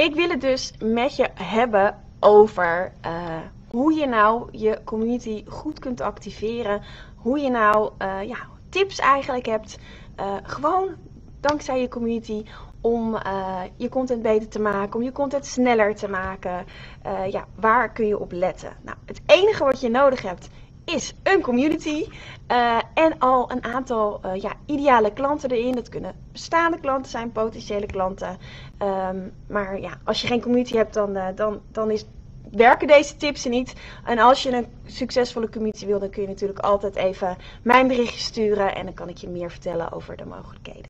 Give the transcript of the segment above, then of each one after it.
Ik wil het dus met je hebben over uh, hoe je nou je community goed kunt activeren. Hoe je nou uh, ja, tips eigenlijk hebt. Uh, gewoon dankzij je community om je content beter te maken, om je content sneller te maken. ja, waar kun je op letten? Nou, het enige wat je nodig hebt is een community uh, en al een aantal uh, ja, ideale klanten erin. Dat kunnen bestaande klanten zijn, potentiële klanten. Um, maar ja, als je geen community hebt, dan, uh, dan, dan is, werken deze tips niet. En als je een succesvolle community wil, dan kun je natuurlijk altijd even mijn berichtje sturen. En dan kan ik je meer vertellen over de mogelijkheden.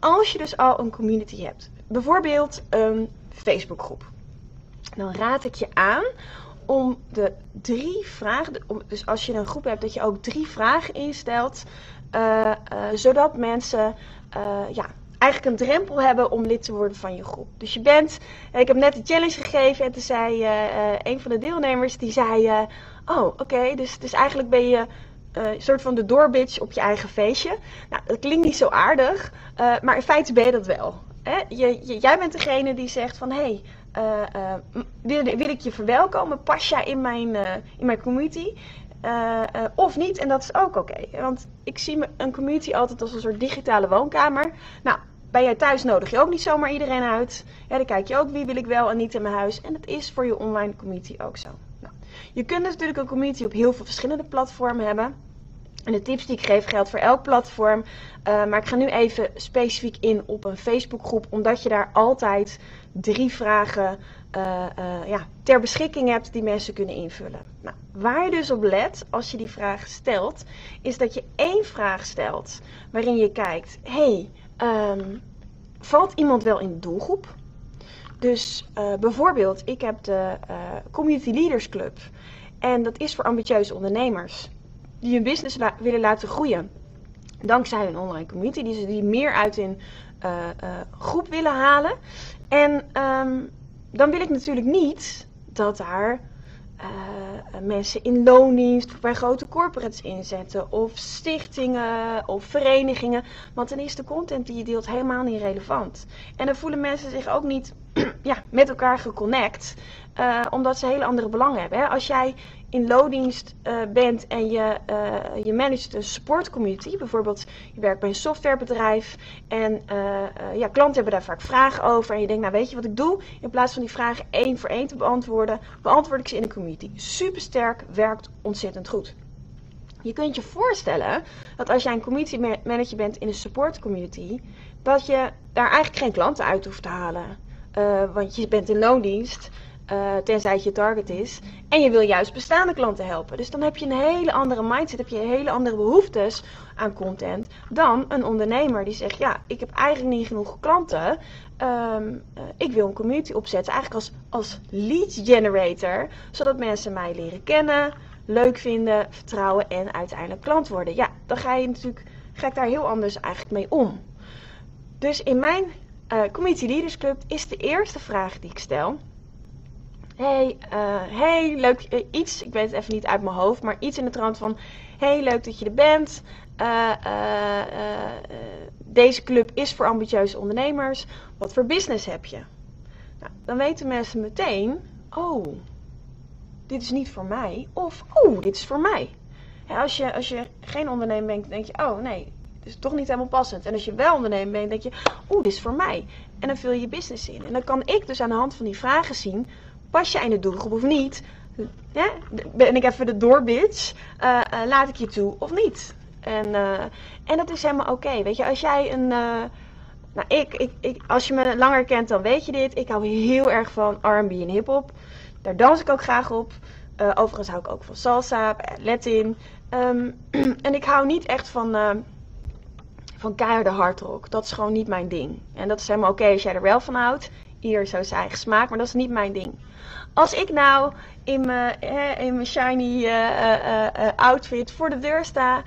Als je dus al een community hebt, bijvoorbeeld een Facebookgroep, dan raad ik je aan om de drie vragen, dus als je een groep hebt, dat je ook drie vragen instelt, uh, uh, zodat mensen uh, ja, eigenlijk een drempel hebben om lid te worden van je groep. Dus je bent, ik heb net een challenge gegeven en toen zei een van de deelnemers, die zei, oh oké, dus, dus eigenlijk ben je uh, soort van de doorbitch op je eigen feestje. Nou, dat klinkt niet zo aardig, uh, maar in feite ben je dat wel. Hè? Je, jij bent degene die zegt van, hé, hey, uh, wil, wil, ik je verwelkomen? Pas jij in mijn, in mijn community? of niet, en dat is ook oké. Want ik zie een community altijd als een soort digitale woonkamer. Nou, bij jij thuis nodig je ook niet zomaar iedereen uit. Ja, dan kijk je ook wie wil ik wel en niet in mijn huis. En dat is voor je online community ook zo. Je kunt natuurlijk een community op heel veel verschillende platformen hebben. En de tips die ik geef geldt voor elk platform. Uh, maar ik ga nu even specifiek in op een Facebookgroep, omdat je daar altijd drie vragen uh, uh, ja, ter beschikking hebt die mensen kunnen invullen. Nou, waar je dus op let als je die vraag stelt, is dat je één vraag stelt waarin je kijkt: hey, um, valt iemand wel in de doelgroep? Dus uh, bijvoorbeeld, ik heb de uh, Community Leaders Club. En dat is voor ambitieuze ondernemers die hun business willen laten groeien. Dankzij hun online community, die ze die meer uit hun uh, groep willen halen. En um, dan wil ik natuurlijk niet dat daar uh, mensen in loondienst bij grote corporates inzetten. Of stichtingen of verenigingen. Want dan is de content die je deelt helemaal niet relevant. En dan voelen mensen zich ook niet ja, met elkaar geconnect. Uh, omdat ze hele andere belangen hebben. Hè? Als jij in loondienst uh, bent en je, uh, je managt een supportcommunity, bijvoorbeeld je werkt bij een softwarebedrijf en ja, klanten hebben daar vaak vragen over en je denkt, nou weet je wat ik doe? In plaats van die vragen één voor één te beantwoorden, beantwoord ik ze in een community. Supersterk, werkt ontzettend goed. Je kunt je voorstellen dat als jij een community manager bent in een support community, dat je daar eigenlijk geen klanten uit hoeft te halen. Want je bent in loondienst, uh, tenzij het je target is. En je wil juist bestaande klanten helpen. Dus dan heb je een hele andere mindset, heb je hele andere behoeftes aan content dan een ondernemer die zegt: Ja, ik heb eigenlijk niet genoeg klanten. Um, uh, ik wil een community opzetten, eigenlijk als, als lead generator, zodat mensen mij leren kennen, leuk vinden, vertrouwen en uiteindelijk klant worden. Ja, dan ga je natuurlijk ga ik daar heel anders eigenlijk mee om. Dus in mijn uh, Community Leaders Club is de eerste vraag die ik stel. Hey, uh, hey, leuk, uh, iets, ik weet het even niet uit mijn hoofd, maar iets in de trant van: Hey, leuk dat je er bent. deze club is voor ambitieuze ondernemers. Wat voor business heb je? Nou, dan weten mensen meteen: Oh, dit is niet voor mij. Of, oh, dit is voor mij. Als, je, als je geen ondernemer bent, denk je: Oh, nee, het is toch niet helemaal passend. En als je wel ondernemer bent, denk je, oeh, dit is voor mij. En dan vul je je business in. En dan kan ik dus aan de hand van die vragen zien, pas jij in de doelgroep of niet? Ben ik even de doorbitch? Uh, uh, laat ik je toe of niet? En, uh, en dat is helemaal oké. Weet je, als jij een, nou, ik, ik, ik, als je me langer kent, dan weet je dit. Ik hou heel erg van R&B en hip-hop. Daar dans ik ook graag op. Overigens hou ik ook van salsa, Latin. Um, en ik hou niet echt van, van keiharde hardrock. Dat is gewoon niet mijn ding. En dat is helemaal oké als jij er wel van houdt. Ieder zo zijn eigen smaak, maar dat is niet mijn ding. Als ik nou in mijn, in mijn shiny uh, outfit voor de deur sta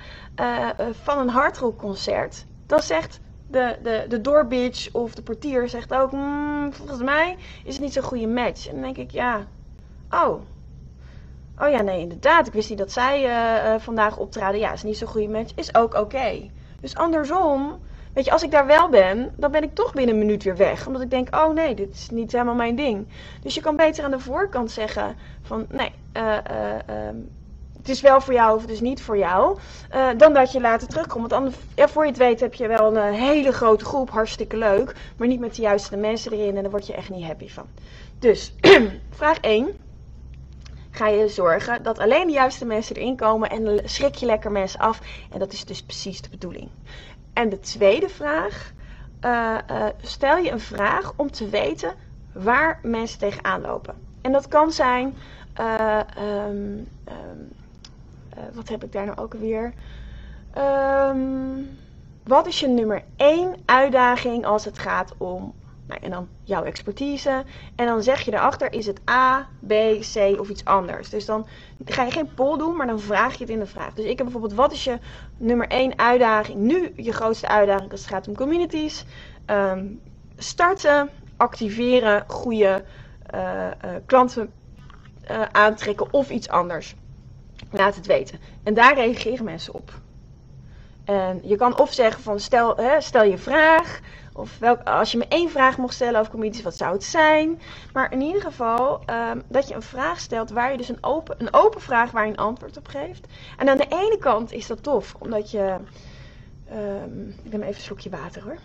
van een hardrockconcert, dan zegt de, de, de doorbitch of de portier zegt ook, mmm, volgens mij is het niet zo'n goede match. En dan denk ik, ja, oh. Oh ja, nee, inderdaad. Ik wist niet dat zij vandaag optraden. Ja, is niet zo'n goede match. Is ook oké. Dus andersom, weet je, als ik daar wel ben, dan ben ik toch binnen een minuut weer weg. Omdat ik denk, oh nee, dit is niet helemaal mijn ding. Dus je kan beter aan de voorkant zeggen van, nee, uh, het is wel voor jou of het is niet voor jou. Uh, dan dat je later terugkomt. Want voor je het weet heb je wel een hele grote groep, hartstikke leuk. Maar niet met de juiste mensen erin en daar word je echt niet happy van. Dus, vraag 1. Ga je zorgen dat alleen de juiste mensen erin komen en schrik je lekker mensen af. En dat is dus precies de bedoeling. En de tweede vraag. Uh, uh, stel je een vraag om te weten waar mensen tegenaan lopen. En dat kan zijn. Um, um, uh, wat heb ik daar nou ook weer? Um, wat is je nummer 1 uitdaging als het gaat om. Nou, en dan jouw expertise. En dan zeg je erachter: is het A, B, C of iets anders? Dus dan ga je geen poll doen, maar dan vraag je het in de vraag. Dus ik heb bijvoorbeeld: wat is je nummer 1 uitdaging? Nu je grootste uitdaging als het gaat om communities. Um, starten, activeren, goede uh, uh, klanten uh, aantrekken of iets anders. Laat het weten. En daar reageren mensen op. En je kan of zeggen van stel, hè, stel je vraag. Of welk, als je me één vraag mocht stellen over communities, wat zou het zijn? Maar in ieder geval um, dat je een vraag stelt waar je dus een open, een open vraag waar je een antwoord op geeft. En aan de ene kant is dat tof, omdat je. Um, ik neem even een slokje water hoor.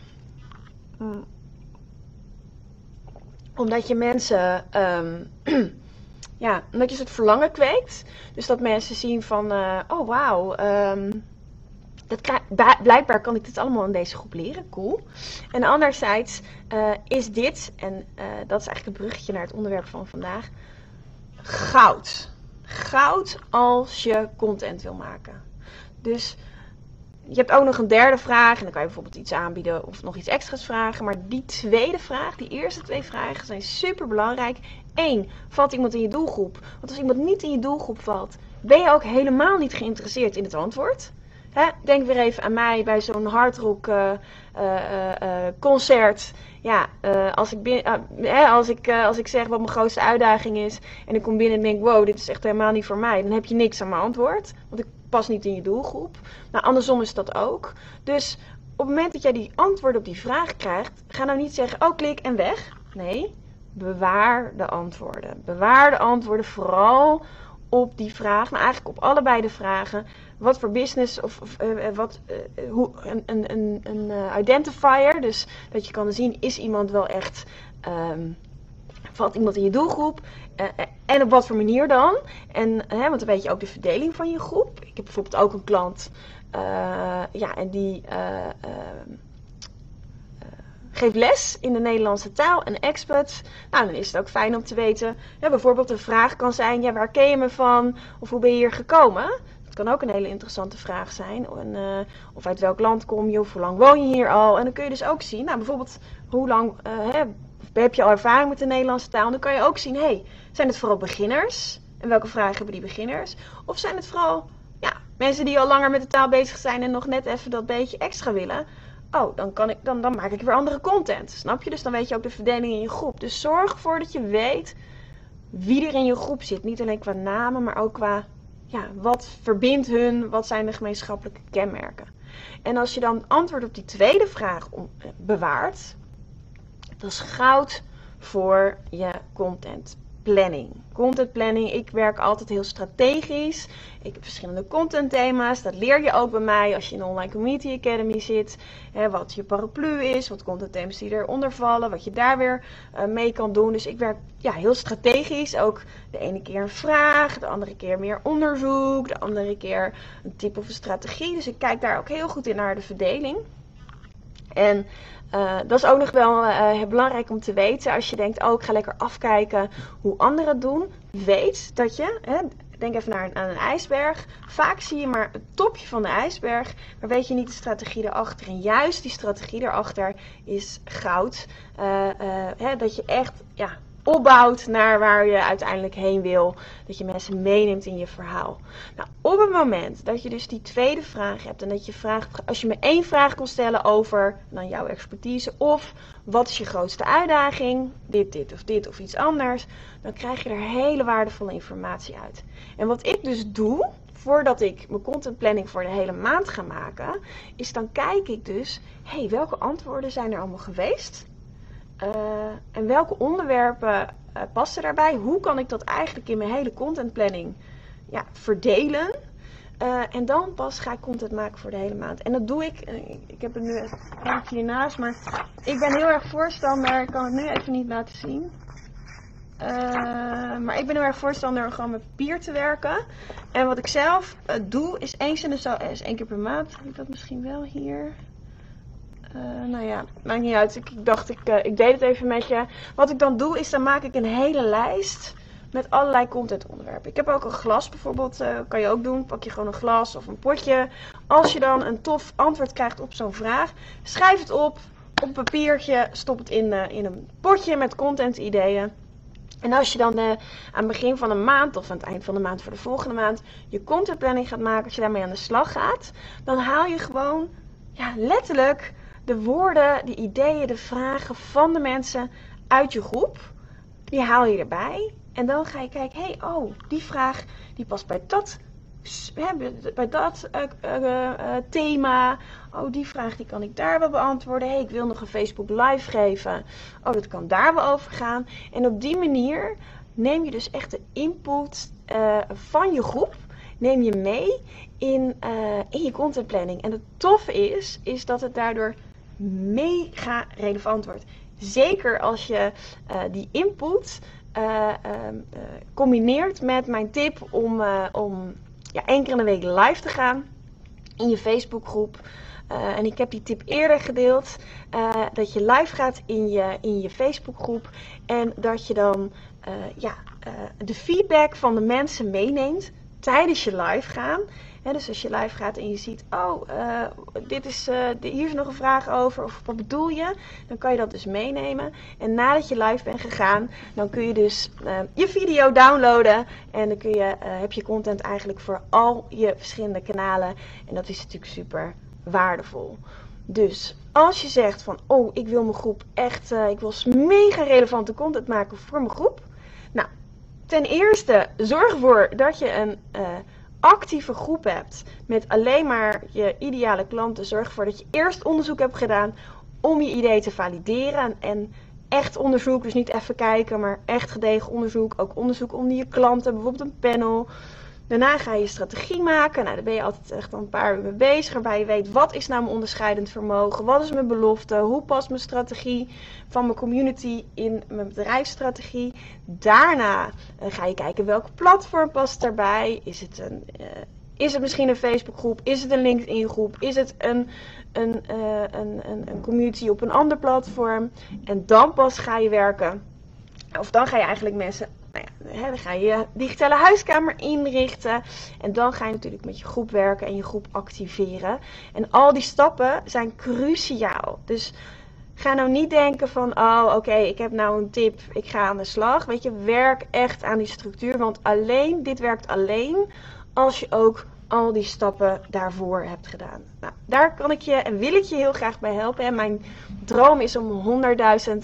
Mm. Omdat je mensen. Um, ja, omdat je het verlangen kweekt. Dus dat mensen zien van, uh, oh wauw, um, dat blijkbaar kan ik dit allemaal in deze groep leren, cool. En anderzijds uh, is dit, en uh, dat is eigenlijk het bruggetje naar het onderwerp van vandaag, goud. Goud als je content wil maken. Dus je hebt ook nog een derde vraag en dan kan je bijvoorbeeld iets aanbieden of nog iets extra's vragen. Maar die tweede vraag, die eerste twee vragen zijn super belangrijk. Eén, valt iemand in je doelgroep? Want als iemand niet in je doelgroep valt, ben je ook helemaal niet geïnteresseerd in het antwoord. Denk weer even aan mij bij zo'n hardrock uh, uh, uh, concert. Ja, als, ik als, ik, als ik zeg wat mijn grootste uitdaging is en ik kom binnen en denk, wow, dit is echt helemaal niet voor mij, dan heb je niks aan mijn antwoord. Want ik pas niet in je doelgroep. Nou, andersom is dat ook. Dus op het moment dat jij die antwoord op die vraag krijgt, ga nou niet zeggen, oh klik en weg. Nee, bewaar de antwoorden. Bewaar de antwoorden vooral op die vraag, maar eigenlijk op allebei de vragen. Wat voor business of, of uh, wat, uh, hoe, een, een, een, een identifier, dus dat je kan zien, is iemand wel echt, um, valt iemand in je doelgroep en op wat voor manier dan? En, want dan weet je ook de verdeling van je groep. Ik heb bijvoorbeeld ook een klant, ja, en die ehm, geeft les in de Nederlandse taal en expert. Nou, dan is het ook fijn om te weten. Bijvoorbeeld een vraag kan zijn: ja, waar ken je me van? Of hoe ben je hier gekomen? Dat kan ook een hele interessante vraag zijn. En, uh, of uit welk land kom je? Of hoe lang woon je hier al? En dan kun je dus ook zien, nou, bijvoorbeeld, hoe lang uh, hè, heb je al ervaring met de Nederlandse taal? En dan kan je ook zien: hey, zijn het vooral beginners? En welke vragen hebben die beginners? Of zijn het vooral ja, mensen die al langer met de taal bezig zijn en nog net even dat beetje extra willen? Oh, dan, kan ik, dan, dan maak ik weer andere content. Snap je? Dus dan weet je ook de verdeling in je groep. Dus zorg ervoor dat je weet wie er in je groep zit. Niet alleen qua namen, maar ook qua ja, wat verbindt hun, wat zijn de gemeenschappelijke kenmerken. En als je dan antwoord op die tweede vraag bewaart, dat is goud voor je content planning. Content planning, ik werk altijd heel strategisch. Ik heb verschillende content thema's. Dat leer je ook bij mij als je in de Online Community Academy zit. Hè, wat je paraplu is, wat content thema's die eronder vallen, wat je daar weer uh, mee kan doen. Dus ik werk ja, heel strategisch. Ook de ene keer een vraag, de andere keer meer onderzoek, de andere keer een tip of een strategie. Dus ik kijk daar ook heel goed in naar de verdeling. En Uh, dat is ook nog wel uh, belangrijk om te weten. Als je denkt, oh, ik ga lekker afkijken hoe anderen het doen. Weet dat je, hè, denk even naar een, aan een ijsberg. Vaak zie je maar het topje van de ijsberg, maar weet je niet de strategie erachter. En juist die strategie erachter is goud. Uh, hè, dat je echt, ja, opbouwt naar waar je uiteindelijk heen wil. Dat je mensen meeneemt in je verhaal. Nou, op het moment dat je dus die tweede vraag hebt en dat je vraagt, als je me één vraag kon stellen over dan jouw expertise of wat is je grootste uitdaging, dit, dit of dit of iets anders, dan krijg je er hele waardevolle informatie uit. En wat ik dus doe, voordat ik mijn contentplanning voor de hele maand ga maken, is dan kijk ik dus, hé, hey, welke antwoorden zijn er allemaal geweest? Uh, en welke onderwerpen uh, passen daarbij? Hoe kan ik dat eigenlijk in mijn hele contentplanning ja, verdelen? Uh, en dan pas ga ik content maken voor de hele maand. En dat doe ik. Ik heb het nu even hiernaast, maar ik ben heel erg voorstander. Ik kan het nu even niet laten zien. maar ik ben heel erg voorstander om gewoon met papier te werken. En wat ik zelf doe, is eens in de zo is één keer per maand. Heb ik dat misschien wel hier? Uh, nou ja, maakt niet uit. Ik, dacht, ik, uh, ik deed het even met je. Wat ik dan doe, is dan maak ik een hele lijst met allerlei contentonderwerpen. Ik heb ook een glas bijvoorbeeld, uh, kan je ook doen. Pak je gewoon een glas of een potje. Als je dan een tof antwoord krijgt op zo'n vraag, schrijf het op op papiertje. Stop het in, in een potje met contentideeën. En als je dan aan het begin van een maand of aan het eind van de maand voor de volgende maand je contentplanning gaat maken, als je daarmee aan de slag gaat, dan haal je gewoon ja, letterlijk de woorden, de ideeën, de vragen van de mensen uit je groep. Die haal je erbij. En dan ga je kijken, hé, hey, oh, die vraag die past bij dat, bij dat uh, uh, uh, thema. Oh, die vraag die kan ik daar wel beantwoorden. Hé, hey, ik wil nog een Facebook live geven. Oh, dat kan daar wel over gaan. En op die manier neem je dus echt de input van je groep neem je mee in, in je contentplanning. En het toffe is, is dat het daardoor mega relevant wordt. Zeker als je uh, die input uh, combineert met mijn tip om, om ja, één keer in de week live te gaan in je Facebookgroep. En ik heb die tip eerder gedeeld. Dat je live gaat in je, in je Facebookgroep. En dat je dan ja, de feedback van de mensen meeneemt tijdens je live gaan dus als je live gaat en je ziet, oh, uh, dit is, uh, hier is nog een vraag over, of wat bedoel je? Dan kan je dat dus meenemen. En nadat je live bent gegaan, dan kun je dus uh, je video downloaden. En dan kun je, heb je content eigenlijk voor al je verschillende kanalen. En dat is natuurlijk super waardevol. Dus als je zegt van, oh, ik wil mijn groep echt, ik wil mega relevante content maken voor mijn groep. Nou, ten eerste, zorg ervoor dat je een actieve groep hebt met alleen maar je ideale klanten, zorg ervoor dat je eerst onderzoek hebt gedaan om je idee te valideren. En echt onderzoek, dus niet even kijken, maar echt gedegen onderzoek. Ook onderzoek onder je klanten, bijvoorbeeld een panel. Daarna ga je strategie maken. Nou, daar ben je altijd echt een paar uur mee bezig. Waarbij je weet, wat is nou mijn onderscheidend vermogen? Wat is mijn belofte? Hoe past mijn strategie van mijn community in mijn bedrijfsstrategie? Daarna uh, ga je kijken, welke platform past daarbij? Is het een... Uh, is het misschien een Facebookgroep? Is het een LinkedIn groep? Is het een, een, uh, een, een, een community op een ander platform? En dan pas ga je werken. Of dan ga je eigenlijk mensen nou ja, dan ga je je digitale huiskamer inrichten. En dan ga je natuurlijk met je groep werken en je groep activeren. En al die stappen zijn cruciaal. Dus ga nou niet denken van, oh oké, ik heb nou een tip, ik ga aan de slag. Weet je, werk echt aan die structuur. Want alleen, dit werkt alleen als je ook al die stappen daarvoor hebt gedaan. Nou, daar kan ik je en wil ik je heel graag bij helpen. En mijn droom is om 100.000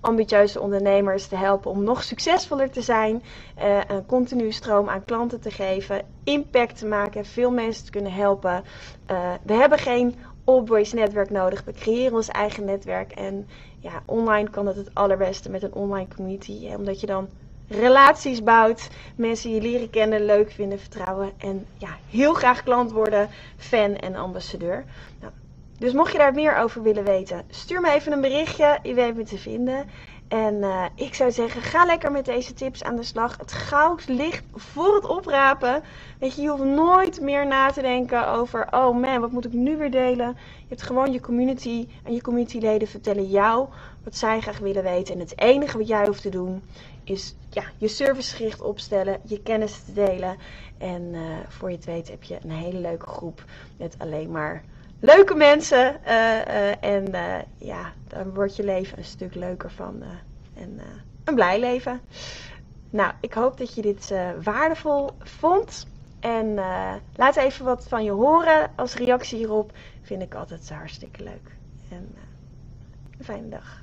ambitieuze ondernemers te helpen om nog succesvoller te zijn, uh, een continue stroom aan klanten te geven, impact te maken, veel mensen te kunnen helpen. Uh, we hebben geen Allboys netwerk nodig. We creëren ons eigen netwerk. En ja, online kan het het allerbeste met een online community. Omdat je dan relaties bouwt, mensen je leren kennen, leuk vinden, vertrouwen en ja, heel graag klant worden, fan en ambassadeur. Nou, dus mocht je daar meer over willen weten, stuur me even een berichtje. Je weet me te vinden. En eh, ik zou zeggen, ga lekker met deze tips aan de slag. Het goud ligt voor het oprapen. Weet je, je hoeft nooit meer na te denken over, oh man, wat moet ik nu weer delen? Je hebt gewoon je community en je communityleden vertellen jou wat zij graag willen weten. En het enige wat jij hoeft te doen is ja, je servicegericht opstellen, je kennis te delen. En uh, voor je het weet heb je een hele leuke groep met alleen maar leuke mensen. Uh, en ja, dan wordt je leven een stuk leuker van. en een blij leven. Nou, ik hoop dat je dit waardevol vond. En laat even wat van je horen als reactie hierop. Vind ik altijd hartstikke leuk. En een fijne dag.